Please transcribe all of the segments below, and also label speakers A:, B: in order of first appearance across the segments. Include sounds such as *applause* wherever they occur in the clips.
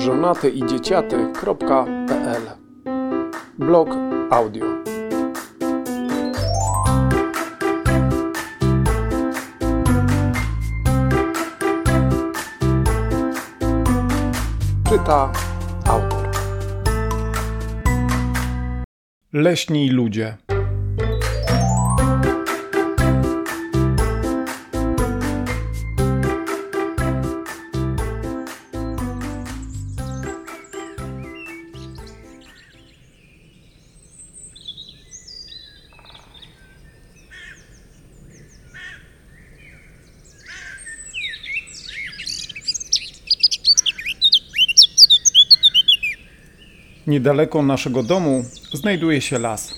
A: żonatyidzieciaty.pl Blog audio. Czyta autor. Leśni ludzie Niedaleko naszego domu znajduje się las.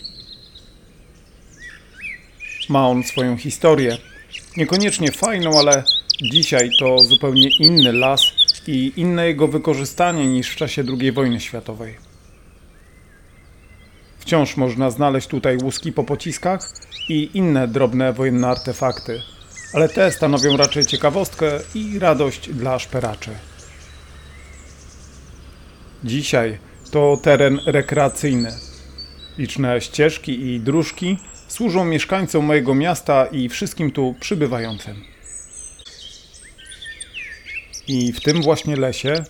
A: Ma on swoją historię. Niekoniecznie fajną, ale dzisiaj to zupełnie inny las i inne jego wykorzystanie niż w czasie II wojny światowej. Wciąż można znaleźć tutaj łuski po pociskach i inne drobne wojenne artefakty, ale te stanowią raczej ciekawostkę i radość dla szperaczy. Dzisiaj to teren rekreacyjny. Liczne ścieżki i dróżki służą mieszkańcom mojego miasta i wszystkim tu przybywającym. I w tym właśnie lesie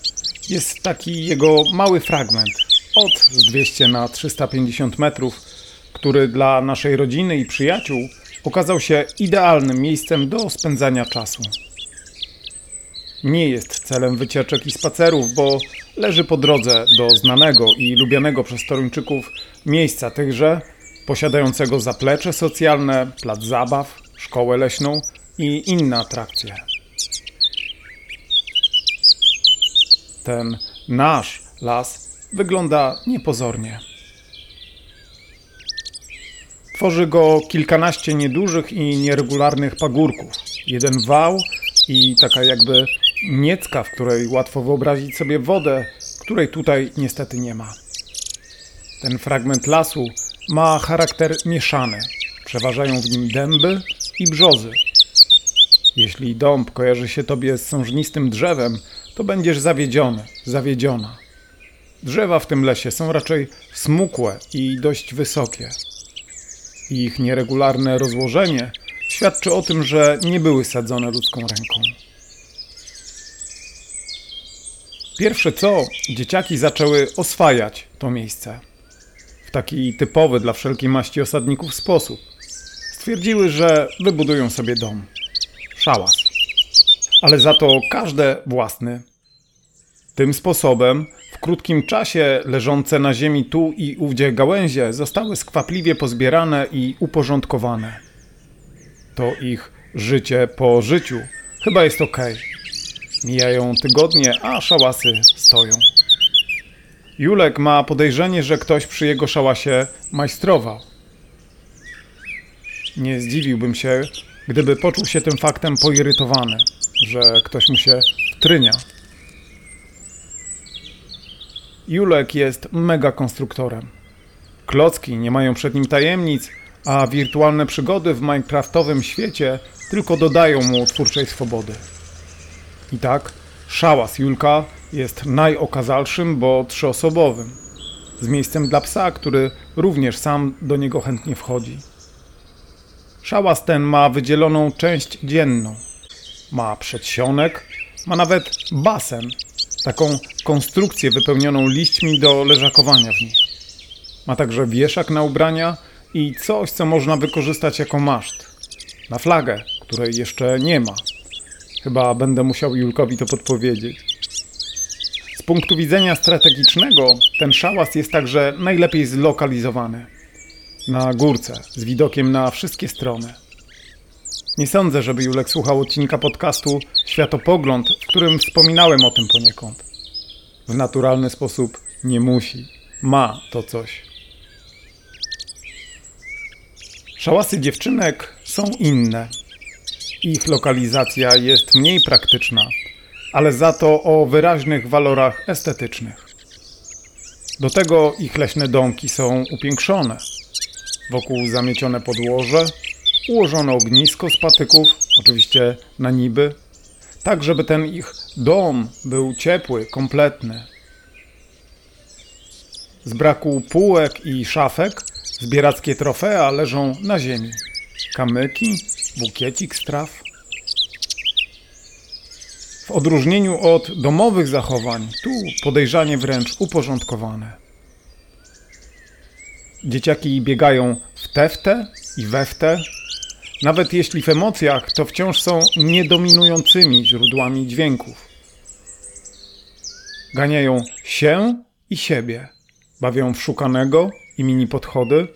A: jest taki jego mały fragment od z 200 na 350 metrów, który dla naszej rodziny i przyjaciół okazał się idealnym miejscem do spędzania czasu. Nie jest celem wycieczek i spacerów, bo leży po drodze do znanego i lubianego przez Toruńczyków miejsca tychże, posiadającego zaplecze socjalne, plac zabaw, szkołę leśną i inne atrakcje. Ten nasz las wygląda niepozornie. Tworzy go kilkanaście niedużych i nieregularnych pagórków, jeden wał i taka jakby niecka, w której łatwo wyobrazić sobie wodę, której tutaj niestety nie ma. Ten fragment lasu ma charakter mieszany. Przeważają w nim dęby i brzozy. Jeśli dąb kojarzy się tobie z sążnistym drzewem, to będziesz zawiedziony, zawiedziona. Drzewa w tym lesie są raczej smukłe i dość wysokie. Ich nieregularne rozłożenie świadczy o tym, że nie były sadzone ludzką ręką. Pierwsze co, dzieciaki zaczęły oswajać to miejsce. W taki typowy dla wszelkiej maści osadników sposób. Stwierdziły, że wybudują sobie dom. Szałas. Ale za to każde własny. Tym sposobem w krótkim czasie leżące na ziemi tu i ówdzie gałęzie zostały skwapliwie pozbierane i uporządkowane. To ich życie po życiu chyba jest okej. Okay. Mijają tygodnie, a szałasy stoją. Julek ma podejrzenie, że ktoś przy jego szałasie majstrował. Nie zdziwiłbym się, gdyby poczuł się tym faktem poirytowany, że ktoś mu się wtrynia. Julek jest mega konstruktorem. Klocki nie mają przed nim tajemnic, a wirtualne przygody w minecraftowym świecie tylko dodają mu twórczej swobody. I tak, szałas Julka jest najokazalszym, bo trzyosobowym. Z miejscem dla psa, który również sam do niego chętnie wchodzi. Szałas ten ma wydzieloną część dzienną. Ma przedsionek, ma nawet basen, taką konstrukcję wypełnioną liśćmi do leżakowania w nich. Ma także wieszak na ubrania i coś, co można wykorzystać jako maszt. Na flagę, której jeszcze nie ma. Chyba będę musiał Julkowi to podpowiedzieć. Z punktu widzenia strategicznego, ten szałas jest także najlepiej zlokalizowany. Na górce, z widokiem na wszystkie strony. Nie sądzę, żeby Julek słuchał odcinka podcastu Światopogląd, w którym wspominałem o tym poniekąd. W naturalny sposób nie musi. Ma to coś. Szałasy dziewczynek są inne ich lokalizacja jest mniej praktyczna, ale za to o wyraźnych walorach estetycznych. Do tego ich leśne domki są upiększone. Wokół zamiecione podłoże, ułożone ognisko z patyków, oczywiście na niby, tak żeby ten ich dom był ciepły, kompletny, Z braku półek i szafek zbierackie trofea leżą na ziemi. Kamyki, bukiecik z traw. W odróżnieniu od domowych zachowań, tu podejrzanie wręcz uporządkowane. Dzieciaki biegają w te i we. Nawet jeśli w emocjach, to wciąż są niedominującymi źródłami dźwięków. Ganiają się i siebie. Bawią w szukanego i mini podchody.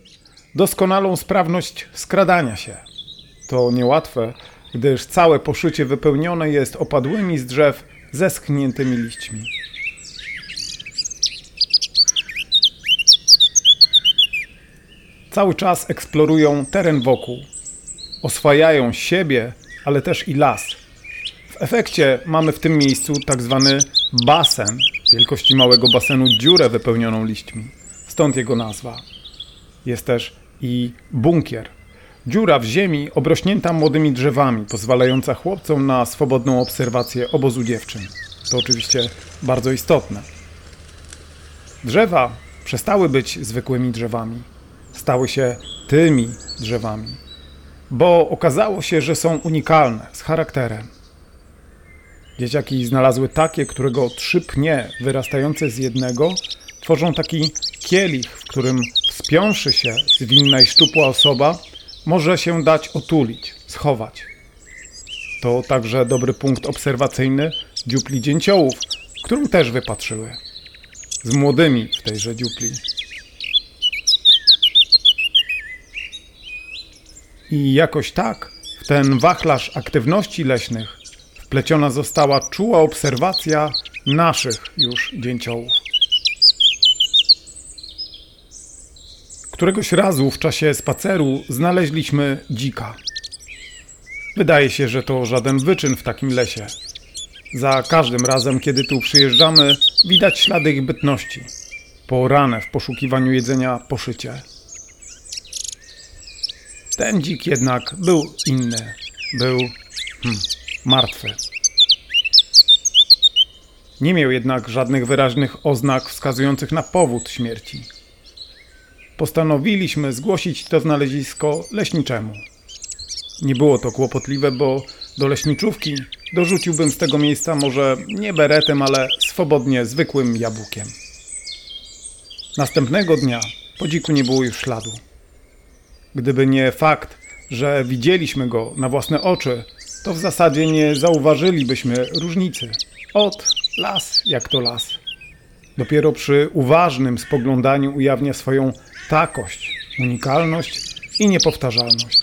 A: Doskonalą sprawność skradania się. To niełatwe, gdyż całe poszycie wypełnione jest opadłymi z drzew zeschniętymi liśćmi. Cały czas eksplorują teren wokół. Oswajają siebie, ale też i las. W efekcie mamy w tym miejscu tak zwany basen, wielkości małego basenu dziurę wypełnioną liśćmi. Stąd jego nazwa. Jest też i bunkier. Dziura w ziemi obrośnięta młodymi drzewami, pozwalająca chłopcom na swobodną obserwację obozu dziewczyn. To oczywiście bardzo istotne. Drzewa przestały być zwykłymi drzewami. Stały się tymi drzewami, bo okazało się, że są unikalne, z charakterem. Dzieciaki znalazły takie, którego trzy pnie wyrastające z jednego tworzą taki kielich, w którym wspiąwszy się zwinna i szczupła osoba może się dać otulić, schować. To także dobry punkt obserwacyjny dziupli dzięciołów, którą też wypatrzyły. Z młodymi w tejże dziupli. I jakoś tak w ten wachlarz aktywności leśnych wpleciona została czuła obserwacja naszych już dzięciołów. Któregoś razu w czasie spaceru znaleźliśmy dzika. Wydaje się, że to żaden wyczyn w takim lesie. Za każdym razem, kiedy tu przyjeżdżamy, widać ślady ich bytności. Porane w poszukiwaniu jedzenia poszycie. Ten dzik jednak był inny. Był hmm, martwy. Nie miał jednak żadnych wyraźnych oznak wskazujących na powód śmierci. Postanowiliśmy zgłosić to znalezisko leśniczemu. Nie było to kłopotliwe, bo do leśniczówki dorzuciłbym z tego miejsca może nie beretem, ale swobodnie zwykłym jabłkiem. Następnego dnia po dziku nie było już śladu. Gdyby nie fakt, że widzieliśmy go na własne oczy, to w zasadzie nie zauważylibyśmy różnicy. Od las jak to las. Dopiero przy uważnym spoglądaniu ujawnia swoją takość, unikalność i niepowtarzalność.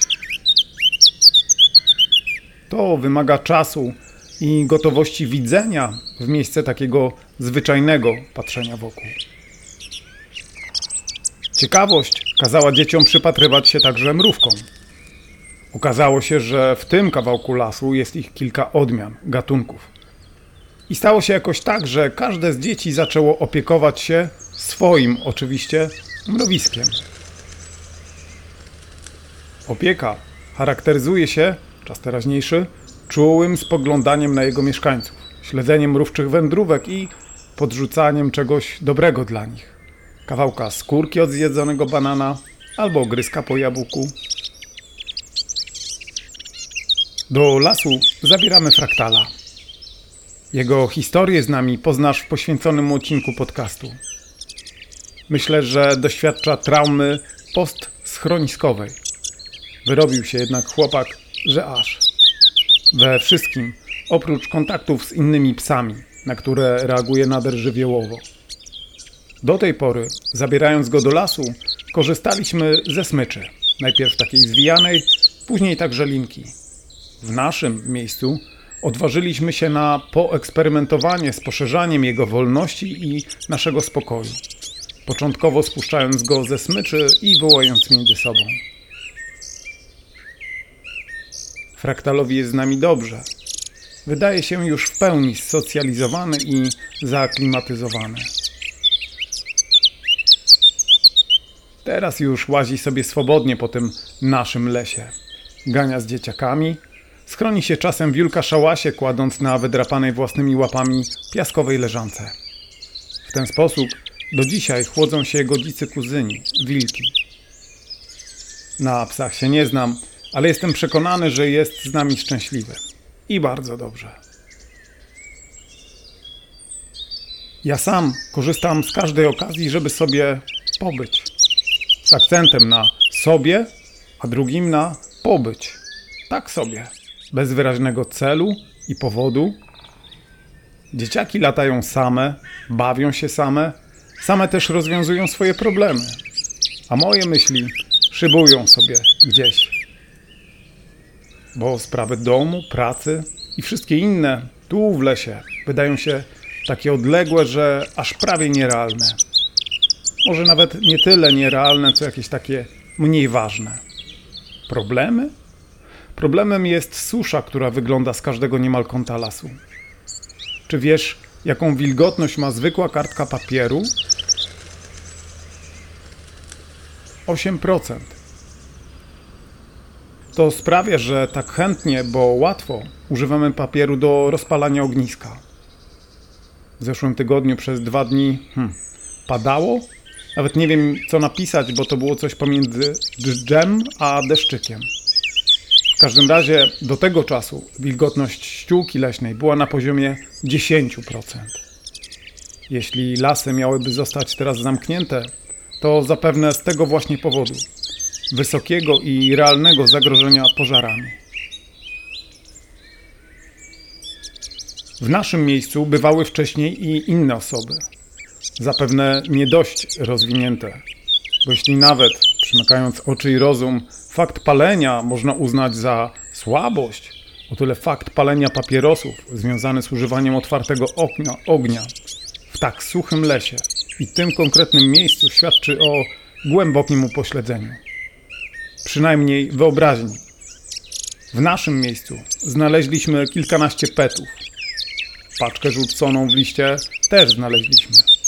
A: To wymaga czasu i gotowości widzenia w miejsce takiego zwyczajnego patrzenia wokół. Ciekawość kazała dzieciom przypatrywać się także mrówkom. Okazało się, że w tym kawałku lasu jest ich kilka odmian, gatunków. I stało się jakoś tak, że każde z dzieci zaczęło opiekować się swoim, oczywiście, mrowiskiem. Opieka charakteryzuje się, czas teraźniejszy, czułym spoglądaniem na jego mieszkańców, śledzeniem mrówczych wędrówek i podrzucaniem czegoś dobrego dla nich. Kawałka skórki od zjedzonego banana albo gryzka po jabłku. Do lasu zabieramy fraktala. Jego historię z nami poznasz w poświęconym odcinku podcastu. Myślę, że doświadcza traumy postschroniskowej. Wyrobił się jednak chłopak, że aż. We wszystkim, oprócz kontaktów z innymi psami, na które reaguje nader żywiołowo. Do tej pory, zabierając go do lasu, korzystaliśmy ze smyczy. Najpierw takiej zwijanej, później także linki. W naszym miejscu odważyliśmy się na poeksperymentowanie z poszerzaniem jego wolności i naszego spokoju początkowo spuszczając go ze smyczy i wołając między sobą. Fraktalowi jest z nami dobrze. Wydaje się już w pełni socjalizowany i zaaklimatyzowany. Teraz już łazi sobie swobodnie po tym naszym lesie. Gania z dzieciakami, schroni się czasem w Julka szałasie, kładąc na wydrapanej własnymi łapami piaskowej leżance. W ten sposób do dzisiaj chłodzą się jego dzicy kuzyni, wilki. Na psach się nie znam, ale jestem przekonany, że jest z nami szczęśliwy. I bardzo dobrze. Ja sam korzystam z każdej okazji, żeby sobie pobyć. Z akcentem na sobie, a drugim na pobyć. Tak sobie. Bez wyraźnego celu i powodu. Dzieciaki latają same, bawią się same, same też rozwiązują swoje problemy. A moje myśli szybują sobie gdzieś. Bo sprawy domu, pracy i wszystkie inne tu w lesie wydają się takie odległe, że aż prawie nierealne. Może nawet nie tyle nierealne, co jakieś takie mniej ważne. Problemy? Problemem jest susza, która wygląda z każdego niemal kąta lasu. Czy wiesz, jaką wilgotność ma zwykła kartka papieru? 8%. To sprawia, że tak chętnie, bo łatwo używamy papieru do rozpalania ogniska. W zeszłym tygodniu przez dwa dni hmm, padało. Nawet nie wiem, co napisać, bo to było coś pomiędzy dżdżem a deszczykiem. Każdym razie do tego czasu wilgotność ściółki leśnej była na poziomie 10%. Jeśli lasy miałyby zostać teraz zamknięte, to zapewne z tego właśnie powodu wysokiego i realnego zagrożenia pożarami. W naszym miejscu bywały wcześniej i inne osoby, zapewne nie dość rozwinięte, bo jeśli nawet, przymykając oczy i rozum, fakt palenia można uznać za słabość, o tyle fakt palenia papierosów związany z używaniem otwartego ognia, ognia w tak suchym lesie i tym konkretnym miejscu świadczy o głębokim upośledzeniu. Przynajmniej wyobraźni. W naszym miejscu znaleźliśmy kilkanaście petów. Paczkę rzuconą w liście też znaleźliśmy.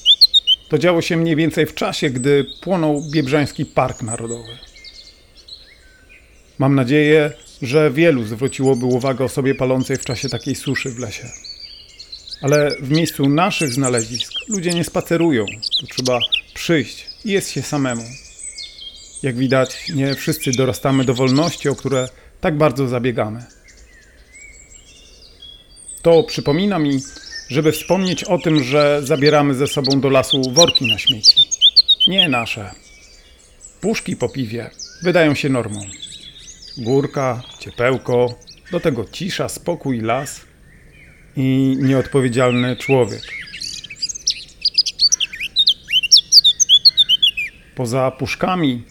A: To działo się mniej więcej w czasie, gdy płonął Biebrzański Park Narodowy. Mam nadzieję, że wielu zwróciłoby uwagę osobie palącej w czasie takiej suszy w lesie. Ale w miejscu naszych znalezisk ludzie nie spacerują. Tu trzeba przyjść i jest się samemu. Jak widać, nie wszyscy dorastamy do wolności, o które tak bardzo zabiegamy. To przypomina mi, żeby wspomnieć o tym, że zabieramy ze sobą do lasu worki na śmieci. Nie nasze. Puszki po piwie wydają się normą. Górka, ciepełko, do tego cisza, spokój, las i nieodpowiedzialny człowiek. Poza puszkami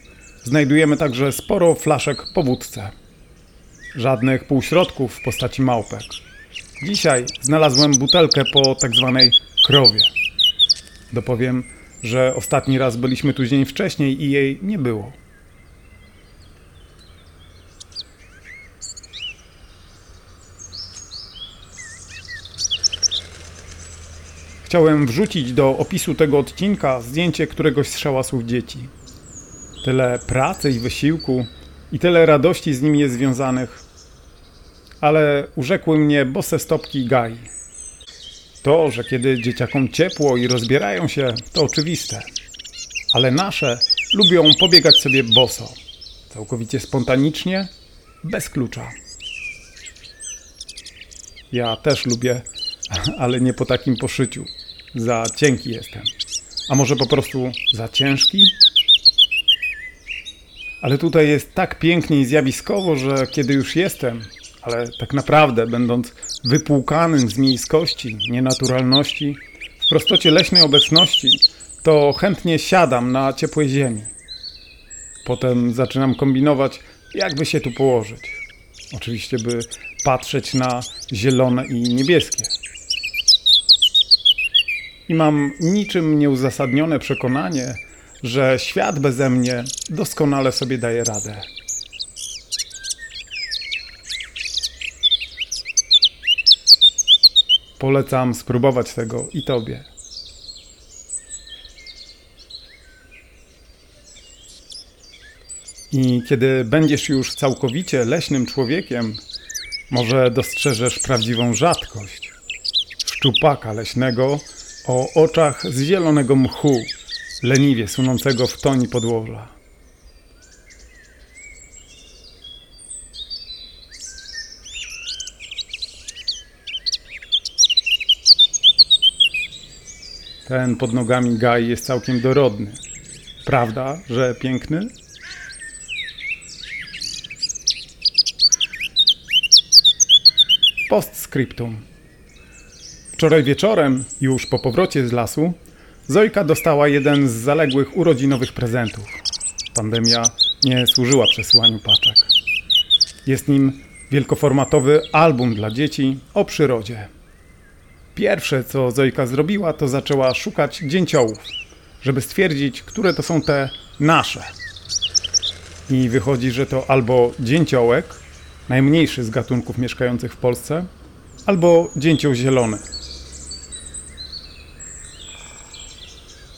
A: znajdujemy także sporo flaszek po wódce. Żadnych półśrodków w postaci małpek. Dzisiaj znalazłem butelkę po tak zwanej krowie. Dopowiem, że ostatni raz byliśmy tu dzień wcześniej i jej nie było. Chciałem wrzucić do opisu tego odcinka zdjęcie któregoś z szałasów dzieci. Tyle pracy i wysiłku i tyle radości z nimi jest związanych. Ale urzekły mnie bose stopki Gai. To, że kiedy dzieciakom ciepło i rozbierają się, to oczywiste. Ale nasze lubią pobiegać sobie boso. Całkowicie spontanicznie, bez klucza. Ja też lubię, *laughs* ale nie po takim poszyciu. Za cienki jestem. A może po prostu za ciężki? Ale tutaj jest tak pięknie i zjawiskowo, że kiedy już jestem, ale tak naprawdę będąc wypłukanym z miejskości, nienaturalności, w prostocie leśnej obecności, to chętnie siadam na ciepłej ziemi. Potem zaczynam kombinować, jakby się tu położyć. Oczywiście, by patrzeć na zielone i niebieskie. I mam niczym nieuzasadnione przekonanie, że świat beze mnie doskonale sobie daje radę. Polecam spróbować tego i Tobie. I kiedy będziesz już całkowicie leśnym człowiekiem, może dostrzeżesz prawdziwą rzadkość szczupaka leśnego o oczach z zielonego mchu, leniwie sunącego w toni podłoża. Ten pod nogami Gaj jest całkiem dorodny. Prawda, że piękny? Postscriptum. Wczoraj wieczorem, już po powrocie z lasu, Zojka dostała jeden z zaległych urodzinowych prezentów. Pandemia nie służyła przesyłaniu paczek. Jest nim wielkoformatowy album dla dzieci o przyrodzie. Pierwsze, co Zojka zrobiła, to zaczęła szukać dzięciołów, żeby stwierdzić, które to są te nasze. I wychodzi, że to albo dzięciołek, najmniejszy z gatunków mieszkających w Polsce, albo dzięcioł zielony.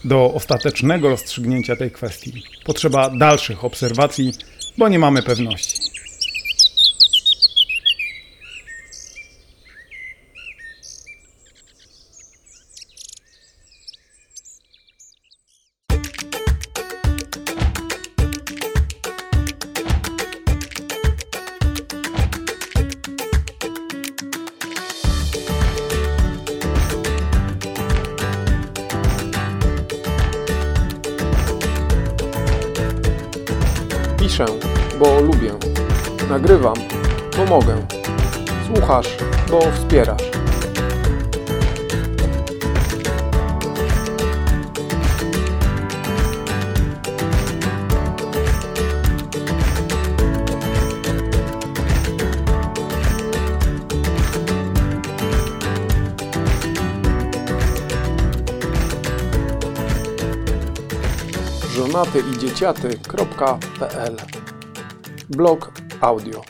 A: Do ostatecznego rozstrzygnięcia tej kwestii potrzeba dalszych obserwacji, bo nie mamy pewności.
B: Bo mogę. Słuchasz, bo wspierasz. żonaty i dzieciaty.pl Blog audio